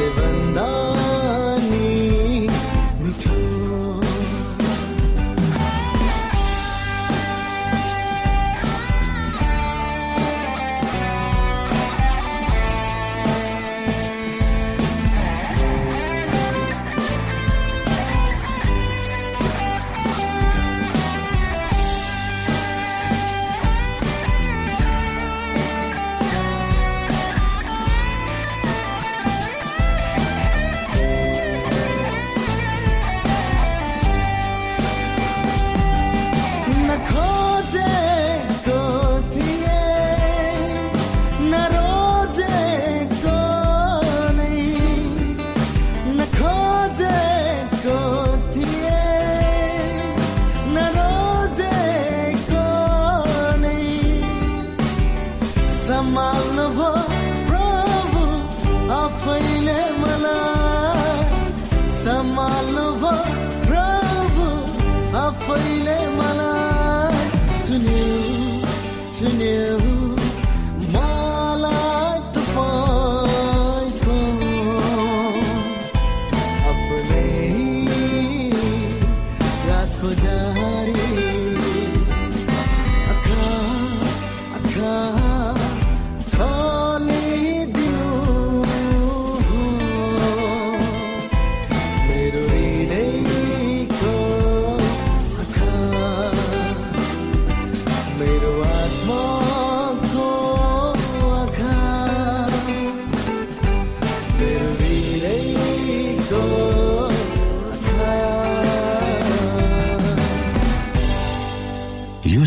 Even though. afternoon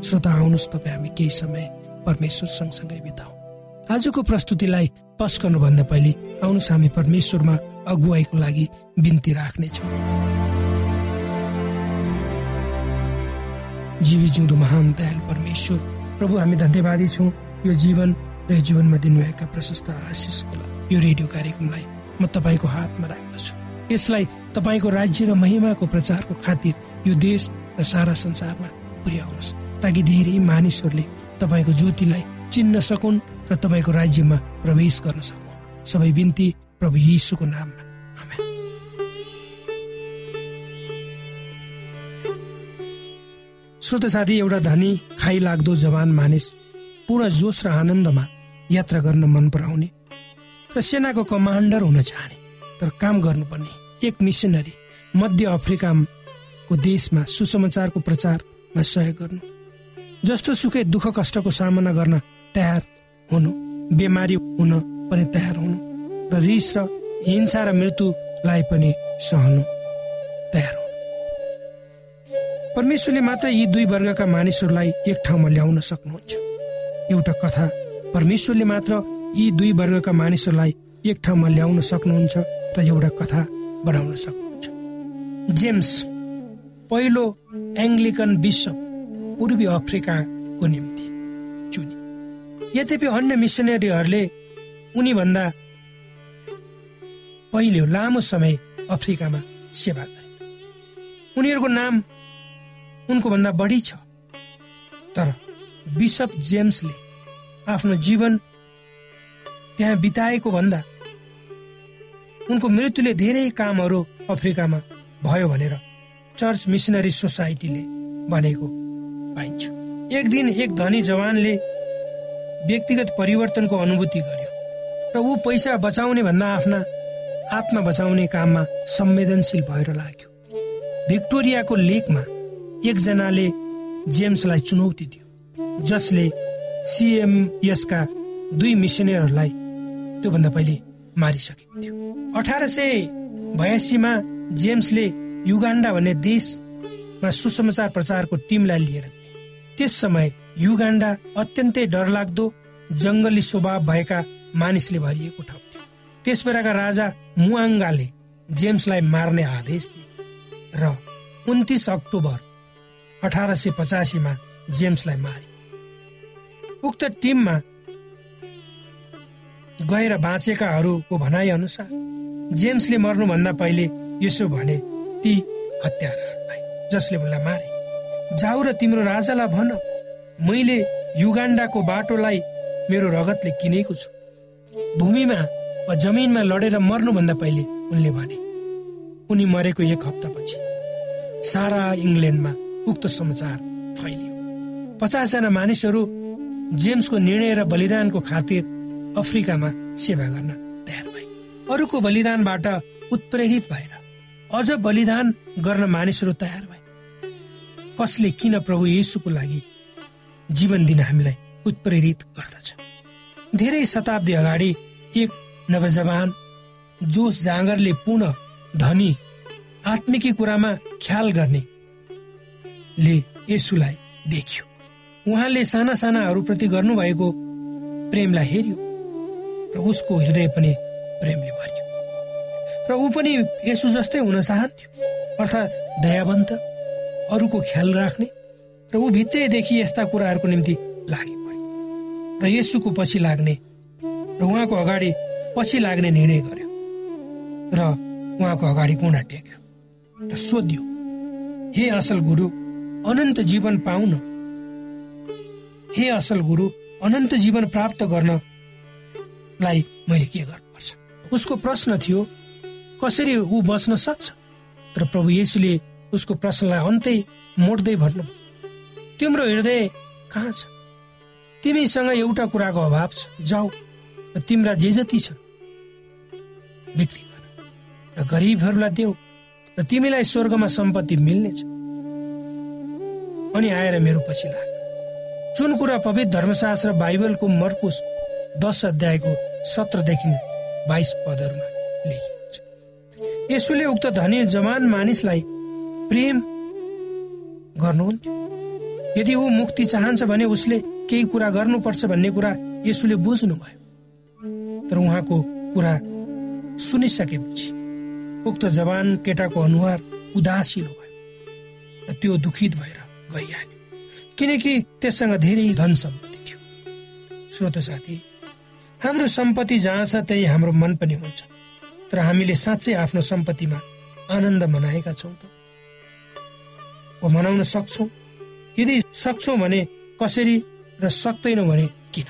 श्रोता आउनुहोस् तपाईँ हामी केही समय परमेश्वर सँगसँगै बिताउँ। आजको प्रस्तुतिलाई पस गर्नुभन्दा पहिले आउनुहोस् हामी परमेश्वरमा अगुवाईको लागि बिन्ती राख्नेछौँ। जीवी जिउँदो महान दयालु परमेश्वर प्रभु हामी धन्यवादी छौँ। यो जीवन र यो जीवनमा दिनुभएका प्रशस्त आशिषको लागि। यो रेडियो कार्यक्रमलाई म तपाईँको हातमा राख्दछु। यसलाई तपाईँको राज्य र महिमाको प्रचारको खातिर यो देश र सारा संसारमा पुर्याउनुहोस्। ताकि धेरै मानिसहरूले तपाईँको ज्योतिलाई चिन्न सकुन् र तपाईँको राज्यमा प्रवेश गर्न सकुन्। सबै बिन्ती प्रभु यीशुको नाममा। श्रोत साथी एउटा धनी खाइ लाग्दो जवान मानिस पूर्ण जोस र आनन्दमा यात्रा गर्न मन पराउने र सेनाको कमान्डर हुन चाहने तर काम गर्नुपर्ने एक मिसनरी मध्य अफ्रिकाको देशमा सुसमाचारको प्रचारमा सहयोग गर्नु। जस्तो सुकै दुःख कष्टको सामना गर्न तयार हुनु बिमारी हुन पनि तयार हुनु र रिस र हिंसा र मृत्युलाई पनि सहनु तयार हुनु। परमेश्वरले मात्र यी दुई वर्गका मानिसहरूलाई एक ठाउँमा ल्याउन सक्नुहुन्छ। एउटा कथा परमेश्वरले मात्र यी दुई वर्गका मानिसहरूलाई एक ठाउँमा ल्याउन सक्नुहुन्छ र एउटा कथा बनाउन सक्नुहुन्छ। जेम्स पहिलो एङ्ग्लिकन बिसप पूर्वी अफ्रिकाको निम्ति। चुने। यद्यपि अन्य मिसनरीहरूले उनीभन्दा पहिले लामो समय अफ्रिकामा सेवा गरे। उनीहरूको नाम उनको भन्दा बढी छ। तर बिसप जेम्सले आफ्नो जीवन त्यहाँ बिताएको भन्दा उनको मृत्युले धेरै कामहरू अफ्रिकामा भयो भनेर चर्च मिसनरी सोसाइटीले भनेको पाइन्छ। एक दिन एक धनी जवानले व्यक्तिगत परिवर्तनको अनुभूति गर्यो र ऊ पैसा बचाउने भन्दा आफ्ना आत्मा बचाउने काममा संवेदनशील भएर लाग्यो। भिक्टोरियाको लेकमा एकजनाले जेम्सलाई चुनौती दियो जसले सिएमएसका दुई मिसनरीहरूलाई त्योभन्दा पहिले मारिसकेको थियो। अठार सय बयासीमा जेम्सले युगान्डा भन्ने देशमा सुसमाचार प्रचारको टिमलाई लिएर त्यस समय युगान्डा अत्यन्तै डरलाग्दो जङ्गली स्वभाव भएका मानिसले भरिएको ठाउँ थियो। त्यस बेलाका राजा मुआङ्गाले जेम्सलाई मार्ने आदेश दिए र उन्तिस अक्टोबर अठार सय पचासीमा जेम्सलाई मारे। उक्त टिममा गएर बाँचेकाहरूको भनाइ अनुसार जेम्सले मर्नुभन्दा पहिले यसो भने ती हत्याराहरूलाई जसले उनलाई मारे। जाऊ र तिम्रो राजालाई भन। मैले युगान्डाको बाटोलाई मेरो रगतले किनेको छु। भूमिमा वा जमिनमा लडेर मर्नुभन्दा पहिले उनले भने उनी मरेको एक हप्तापछि सारा इङ्ल्यान्डमा उक्त समाचार फैलियो। पचासजना मानिसहरू जेम्सको निर्णय र बलिदानको खातिर अफ्रिकामा सेवा गर्न तयार भए। अरूको बलिदानबाट उत्प्रेरित भएर अझ बलिदान गर्न मानिसहरू तयार भए। कसले किन प्रभु येसुको लागि जीवन दिन हामीलाई उत्प्रेरित गर्दछ? धेरै शताब्दी अगाडि एक नवजवान जोस जाँगरले पूर्ण धनी आत्मिकी कुरामा ख्याल गर्ने ले यसुलाई देख्यो। उहाँले साना सानाहरूप्रति गर्नुभएको प्रेमलाई हेऱ्यो र उसको हृदय पनि प्रेमले भरियो। र ऊ पनि यसु जस्तै हुन चाहन्थ्यो। अर्थात् दयावन्त अरूको ख्याल राख्ने र ऊ भित्रैदेखि यस्ता कुराहरूको निम्ति लागि पर्यो र यसुको पछि लाग्ने र उहाँको अगाडि पछि लाग्ने निर्णय गर्यो र उहाँको अगाडि गुणा टेक्यो र सोध्यो हे असल गुरु अनन्त जीवन पाउन? हे असल गुरु अनन्त जीवन प्राप्त गर्नलाई मैले के गर्नुपर्छ? उसको प्रश्न थियो कसरी ऊ बच्न सक्छ? तर प्रभु येसुले उसको प्रश्नलाई अन्तै मोड्दै भन्नु तिम्रो हृदय कहाँ छ? तिमीसँग एउटा कुराको अभाव छ। जाऊ र तिम्रा जे जति छ बिक्री गर र गरिबहरूलाई देऊ र तिमीलाई स्वर्गमा सम्पत्ति मिल्नेछ। अनि आएर मेरो पछि लाग। जुन कुरा पवित्र धर्मशास्त्र बाइबलको मर्कुस दस अध्यायको सत्रदेखि बाइस पदहरूमा लेखिएको छ। यसुले उक्त धनी जवान मानिसलाई प्रेम गर्नुहुन्थ्यो यदि ऊ मुक्ति चाहन्छ भने उसले केही कुरा गर्नुपर्छ भन्ने कुरा यसुले बुझ्नुभयो। तर उहाँको कुरा सुनिसकेपछि उक्त जवान केटाको अनुहार उदासिलो भयो त्यो दुखित भएर गइहाल्यो। किनकि त्यससँग धेरै धन सम्पत्ति थियो। श्रोत साथी हाम्रो सम्पत्ति जहाँ छ त्यही हाम्रो मन पनि हुन्छ। तर हामीले साँच्चै आफ्नो सम्पत्तिमा आनन्द मनाएका छौँ त। मनाउन सक्छौँ? यदि सक्छौँ भने कसरी र सक्दैनौँ भने किन?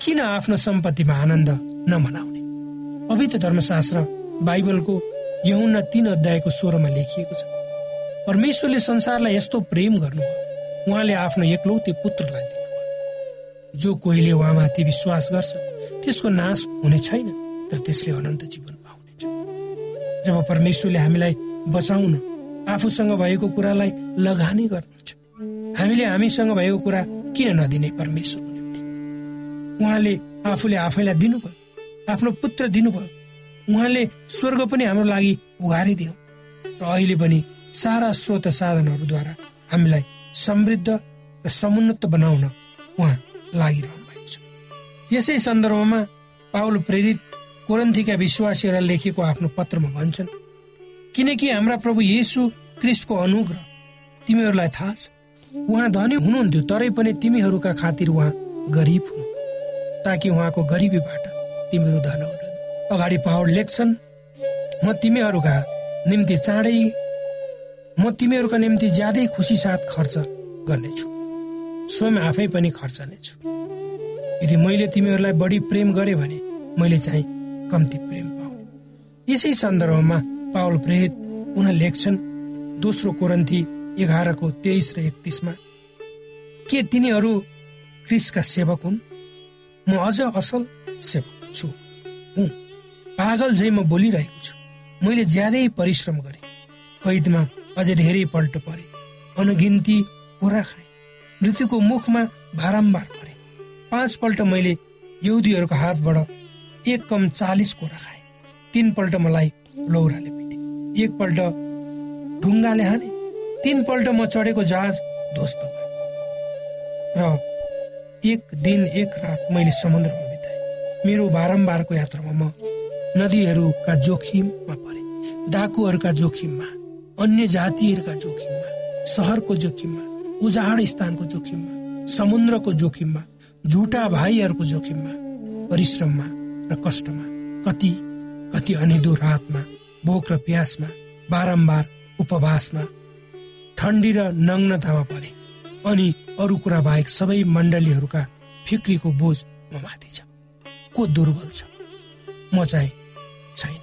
किन आफ्नो सम्पत्तिमा आनन्द नमनाउने? पवित्र धर्मशास्त्र बाइबलको यहुन्ना तीन अध्यायको स्वरमा लेखिएको छ। परमेश्वरले संसारलाई यस्तो प्रेम गर्नुभयो। उहाँले आफ्नो एकलौते पुत्रलाई दिनुभयो। जो कोहीले उहाँमाथि विश्वास गर्छ त्यसको नाश हुने छैन तर त्यसले अनन्त जीवन पाउनेछ जब परमेश्वरले हामीलाई बचाउन आफूसँग भएको कुरालाई लगानी गर्नुहुन्छ। हामीले हामीसँग भएको कुरा किन नदिने परमेश्वरको निम्ति उहाँले आफूले आफैलाई दिनुभयो आफ्नो पुत्र दिनुभयो। उहाँले स्वर्ग पनि हाम्रो लागि उघारिदिनु र अहिले पनि सारा स्रोत साधनहरूद्वारा हामीलाई समृद्ध र समुन्नत बनाउन उहाँ लागिरहनु भएको छ। यसै सन्दर्भमा पाउल प्रेरित कोरन्थीका विश्वासीहरूलाई लेखेको आफ्नो पत्रमा भन्छन् किनकि हाम्रा प्रभु येसु क्रिस्टको अनुग्रह तिमीहरूलाई थाहा छ। उहाँ धनी हुनुहुन्थ्यो तरै पनि तिमीहरूका खातिर उहाँ गरिब हुनु। ताकि उहाँको गरिबीबाट तिमीहरू धन अगाडि पावर लेख्छन् म तिमीहरूका निम्ति चाँडै म तिमीहरूका निम्ति ज्यादै खुसी साथ खर्च गर्नेछु। स्वयं आफै पनि खर्च छु यदि मैले तिमीहरूलाई बढी प्रेम गरेँ भने मैले चाहिँ कम्ती प्रेम पाउने। यसै सन्दर्भमा पावल प्रेरित पुनः लेख्छन् दोस्रो कोरन्थी एघारको तेइस र एकतिसमा के तिनीहरू क्रिसका सेवक हुन्? म अझ असल सेवक छु। हुँ पागल झै म बोलिरहेको छु। मैले ज्यादै परिश्रम गरेँ। कैदमा अझै धेरै पल्ट परे। अनगिन्ती कोरा खाएँ। मृत्युको मुखमा बारम्बार परे। पाँचपल्ट मैले यहुदीहरूको हातबाट एक कम चालिस कोरा खाएँ। तिनपल्ट मलाई लौराले एकपल्ट ढुङ्गाले हाने तिनपल्ट म चढेको जहाज ध्वस्त भयो। र एक दिन एक रात मैले समुद्रमा मेरो बारम्बारको यात्रामा म नदीहरूका जोखिममा परे डाकुहरूका जोखिममा अन्य जातिहरूका जोखिममा सहरको जोखिममा उजाड स्थानको जोखिममा समुद्रको जोखिममा झुटा भाइहरूको जोखिममा परिश्रममा र कष्टमा कति कति अनिदो रातमा भोक र प्यासमा बारम्बार उपवासमा ठन्डी र नग्नतामा परे अनि अरू कुरा बाहेक सबै मण्डलीहरूका फिक्रीको बोझ म माथि छ। को दुर्बल छ? म चाहिँ छैन।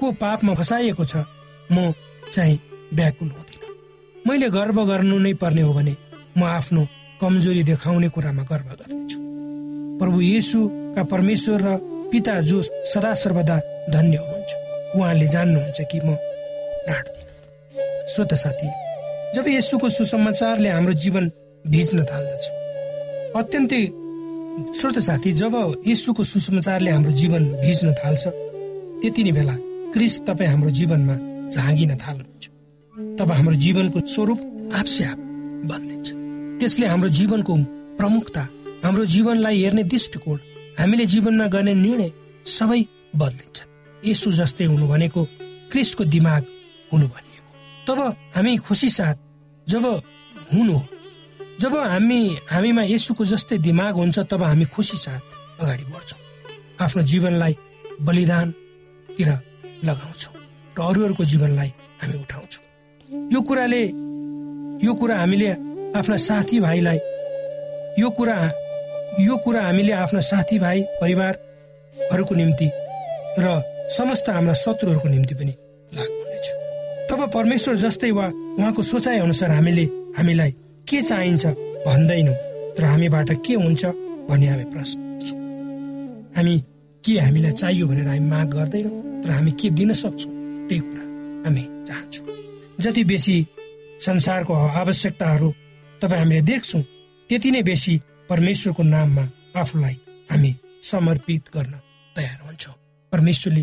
को पापमा फसाइएको छ? म चाहिँ व्याकुल हुँदिन। मैले गर्व गर्नु नै पर्ने हो भने म आफ्नो कमजोरी देखाउने कुरामा गर्व गर्नेछु। प्रभु येसुका परमेश्वर र पिता जो सदा सर्वदा धन्य हुनुहुन्छ। उहाँले जान्नुहुन्छ कि म ढाँट्दिन श्रोत साथी जब यसुको सुसमाचारले हाम्रो जीवन भिज्न थाल्दछ अत्यन्तै श्रोत साथी जब यीशुको सुसमाचारले हाम्रो जीवन भिज्न थाल्छ त्यति नै बेला क्रिस तपाईँ हाम्रो जीवनमा झाँगिन थाल्नुहुन्छ। तब हाम्रो जीवनको स्वरूप आफसे आप बदलिन्छ त्यसले हाम्रो जीवनको प्रमुखता हाम्रो जीवनलाई हेर्ने दृष्टिकोण हामीले जीवनमा गर्ने निर्णय सबै बदलिन्छ यसु जस्तै हुनु भनेको क्रिस्टको दिमाग हुनु भनिएको। तब हामी खुसी साथ जब हुनु जब हामी हामीमा यसुको जस्तै दिमाग हुन्छ तब हामी खुसी साथ अगाडि बढ्छौँ। आफ्नो जीवनलाई बलिदानतिर लगाउँछौँ र अरूहरूको जीवनलाई हामी उठाउँछौँ। यो कुराले यो कुरा हामीले आफ्ना साथीभाइलाई यो कुरा यो कुरा हामीले आफ्ना साथीभाइ परिवारहरूको निम्ति र समस्त हाम्रा शत्रुहरूको निम्ति पनि लागु हुनेछ। तब परमेश्वर जस्तै वा उहाँको सोचाइ अनुसार हामीले हामीलाई के चाहिन्छ भन्दैनौँ तर हामीबाट के हुन्छ भन्ने हामी प्रश्न गर्छौँ। हामी के हामीलाई चाहियो भनेर हामी माग गर्दैनौँ तर हामी के दिन सक्छौँ त्यही कुरा हामी चाहन्छौँ जति बेसी संसारको आवश्यकताहरू तपाईँ हामीले देख्छौँ त्यति नै बेसी परमेश्वरको नाममा आफूलाई हामी समर्पित गर्न तयार हुन्छौँ। परमेश्वरले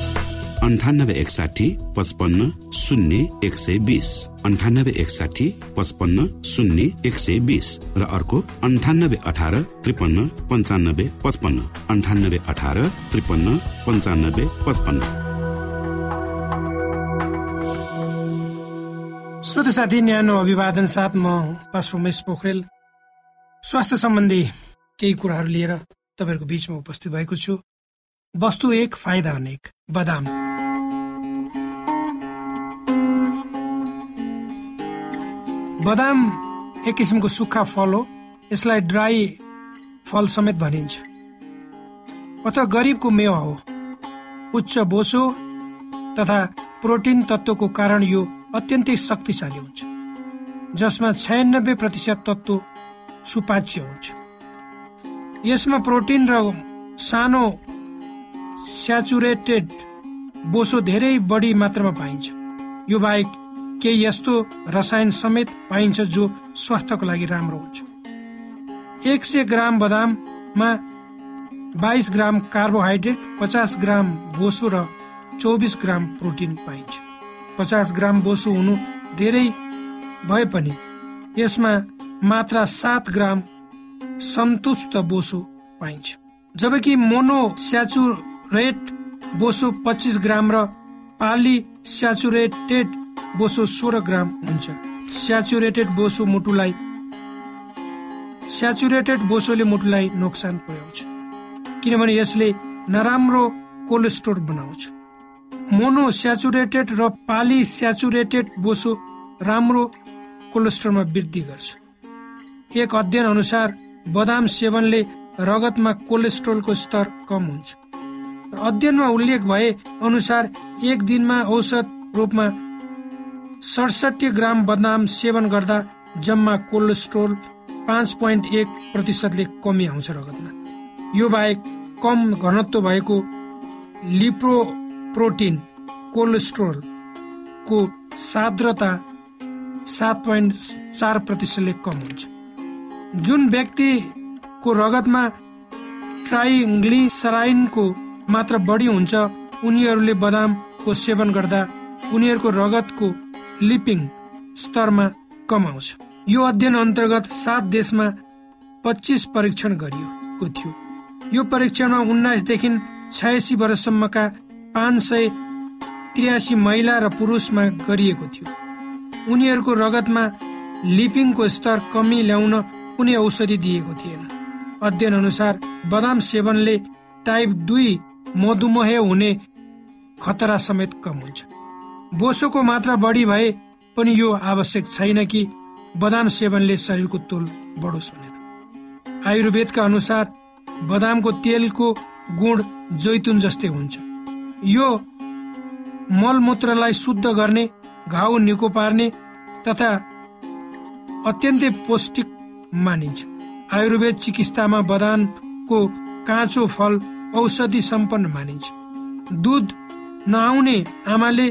अन्ठानब्बे एकसाठी पचपन्न शून्य एक सय बिस। अन्ठानब्बे एकसाठी पचपन्न शून्य एक सय बिस। र अर्को अन्ठानब्बे अठार त्रिपन्न पन्चानब्बे पचपन्न। अन्ठानब्बे अठार त्रिपन्न पन्चानब्बे पचपन्न। श्रोत साथी न्यानो अभिवादन साथ म पास उमेश पोखरेल। स्वास्थ्य सम्बन्धी केही कुराहरू लिएर तपाईँहरूको बिचमा उपस्थित भएको छु। वस्तु एक फाइदा अनेक। बदाम। बदाम एक किसिमको सुक्खा फल हो। यसलाई ड्राई फल समेत भनिन्छ। अथवा गरिबको मेवा हो। उच्च बोसो तथा प्रोटिन तत्वको कारण यो अत्यन्तै शक्तिशाली हुन्छ। जसमा छयानब्बे प्रतिशत तत्व सुपाच्य हुन्छ। यसमा प्रोटिन र सानो स्याचुरेटेड बोसो धेरै बढी मात्रामा पाइन्छ। यो बाहेक केही यस्तो रसायन समेत पाइन्छ जो स्वास्थ्यको लागि राम्रो हुन्छ। एक सय ग्राम बदाममा बाइस ग्राम कार्बोहाइड्रेट पचास ग्राम बोसो र चौबिस ग्राम प्रोटिन पाइन्छ। पचास ग्राम बोसो हुनु धेरै भए पनि यसमा मात्र सात ग्राम सन्तुष्ट बोसो पाइन्छ। जबकि मोनो स्याचुरेट बोसो पच्चिस ग्राम र पाली स्याचुरेटेड बोसो सोह्र ग्राम हुन्छ। स्याचुरेटेड बोसो मुटुलाई स्याचुरेटेड बोसोले मुटुलाई नोक्सान पुर्याउँछ। किनभने यसले नराम्रो कोलेस्ट्रोल बनाउँछ। मोनो स्याचुरेटेड र पाली स्याचुरेटेड बोसो राम्रो कोलेस्ट्रोलमा वृद्धि गर्छ। एक अध्ययन अनुसार बदाम सेवनले रगतमा कोलेस्ट्रोलको स्तर कम हुन्छ। अध्ययनमा उल्लेख भए अनुसार एक दिनमा औसत रूपमा सडसठी ग्राम बदाम सेवन गर्दा जम्मा कोलेस्ट्रोल पाँच पोइन्ट एक प्रतिशतले कमी आउँछ रगतमा। यो बाहेक कम घनत्व भएको लिप्रो प्रोटिन कोलेस्ट्रोलको साद्रता सात पोइन्ट चार प्रतिशतले कम हुन्छ। जुन व्यक्तिको रगतमा ट्राइग्लिसराइनको मात्रा बढी हुन्छ उनीहरूले बदामको सेवन गर्दा उनीहरूको रगतको लिपिङ स्तरमा कमाउँछ। यो अध्ययन अन्तर्गत सात देशमा पच्चिस परीक्षण गरिएको थियो। यो परीक्षणमा उन्नाइसदेखि छयासी वर्षसम्मका पाँच सय त्रियासी महिला र पुरुषमा गरिएको थियो। उनीहरूको रगतमा लिपिङको स्तर कमी ल्याउन कुनै औषधि दिएको थिएन। अध्ययन अनुसार बदाम सेवनले टाइप दुई मधुमेह हुने खतरा समेत कम हुन्छ। बोसोको मात्रा बढी भए पनि यो आवश्यक छैन कि बदाम सेवनले शरीरको तोल बढोस् भनेर। आयुर्वेदका अनुसार बदामको तेलको गुण जैतुन जस्तै हुन्छ। यो मलमूत्रलाई शुद्ध गर्ने घाउ निको पार्ने तथा अत्यन्तै पौष्टिक मानिन्छ। आयुर्वेद चिकित्सामा बदामको काँचो फल औषधि सम्पन्न मानिन्छ। दुध नआउने आमाले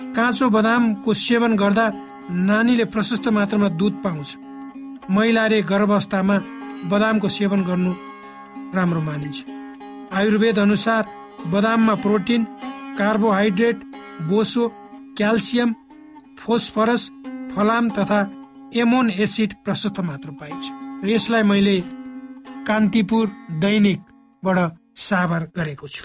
काँचो बदामको सेवन गर्दा नानीले प्रशस्त मात्रामा दुध पाउँछ। महिलाले गर्भावस्थामा बदामको सेवन गर्नु राम्रो मानिन्छ। आयुर्वेद अनुसार बदाममा प्रोटिन कार्बोहाइड्रेट बोसो क्याल्सियम फोस्फरस फलाम तथा एमोन एसिड प्रशस्त मात्र पाइन्छ। यसलाई मैले कान्तिपुर दैनिकबाट साभार गरेको छु।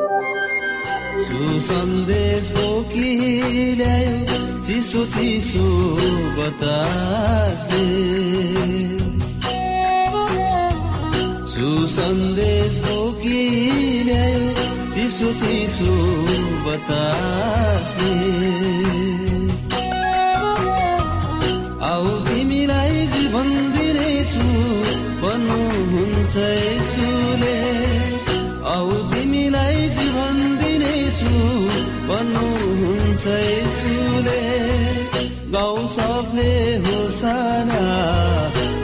सुसन्देश बोकिल्यायो चिसो चिसो बतासले सुसन्देश बोकिल्यायो चिसो चिसो बतासले आऊ तिमीलाई जीवन दिनेछु भन्नुहुन्छ यसुले। आऊ भन्नुहुन्छ यसुले। गाउँ सबले होसाना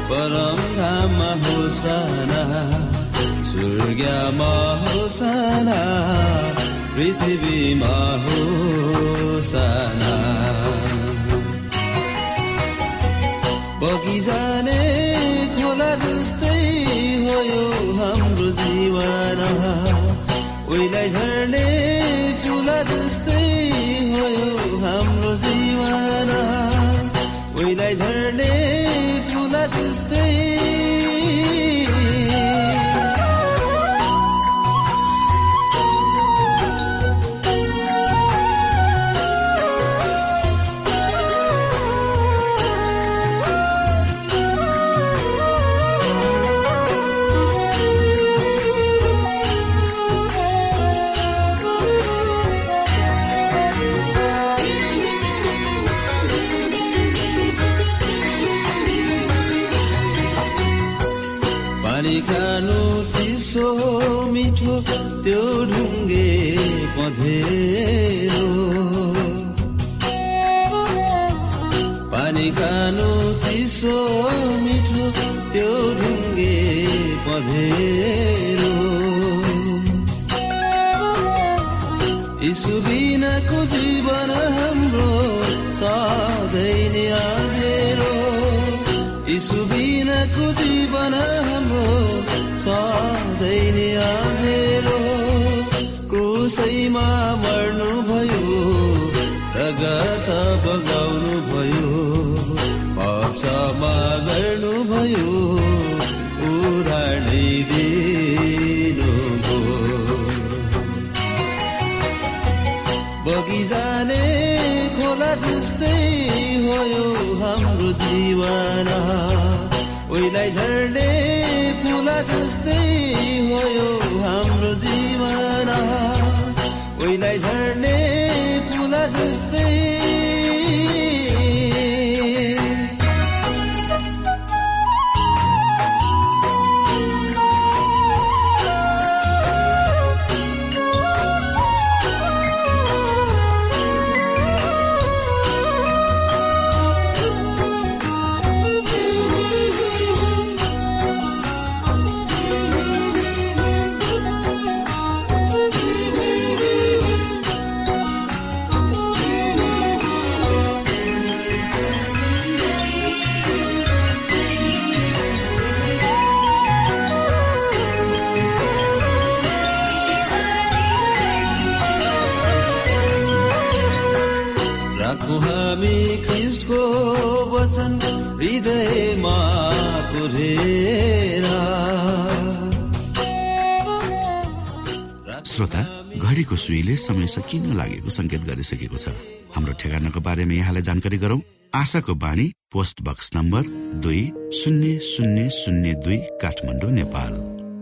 परम धाममा होसाना स्वर्गमा होसाना पृथ्वीमा होसाना। बगिजाने खोला जस्तै हो यो हाम्रो जीवन। उहिलाई झर्ने उहिलाई ढुङ्गे पधेरो। पानी खानु चिसो मिठो त्यो ढुङ्गे पधेरो। यीशु बिनाको जीवन हाम्रो सधैँ नै यीशु बिनाको जीवन हाम्रो सधैँ नै क्रुसैमा मर्नु भयो रगत बगाउनु भयो गर्नु भयो उडानै दिनु बगिजाने खोला जस्तै हो यो हाम्रो जीवन उहिलाई झर्ने फुला जस्तै राखौ हामी ख्रिस्टको वचन हृदयमा श्रोता घडीको सुईले समय सकिन लागेको संकेत गरिसकेको छ? हाम्रो ठेगानाको बारेमा यहाँलाई जानकारी गरौं। आशाको बाणी पोस्ट बक्स नम्बर दुई शून्य शून्य शून्य दुई काठमाडौँ नेपाल।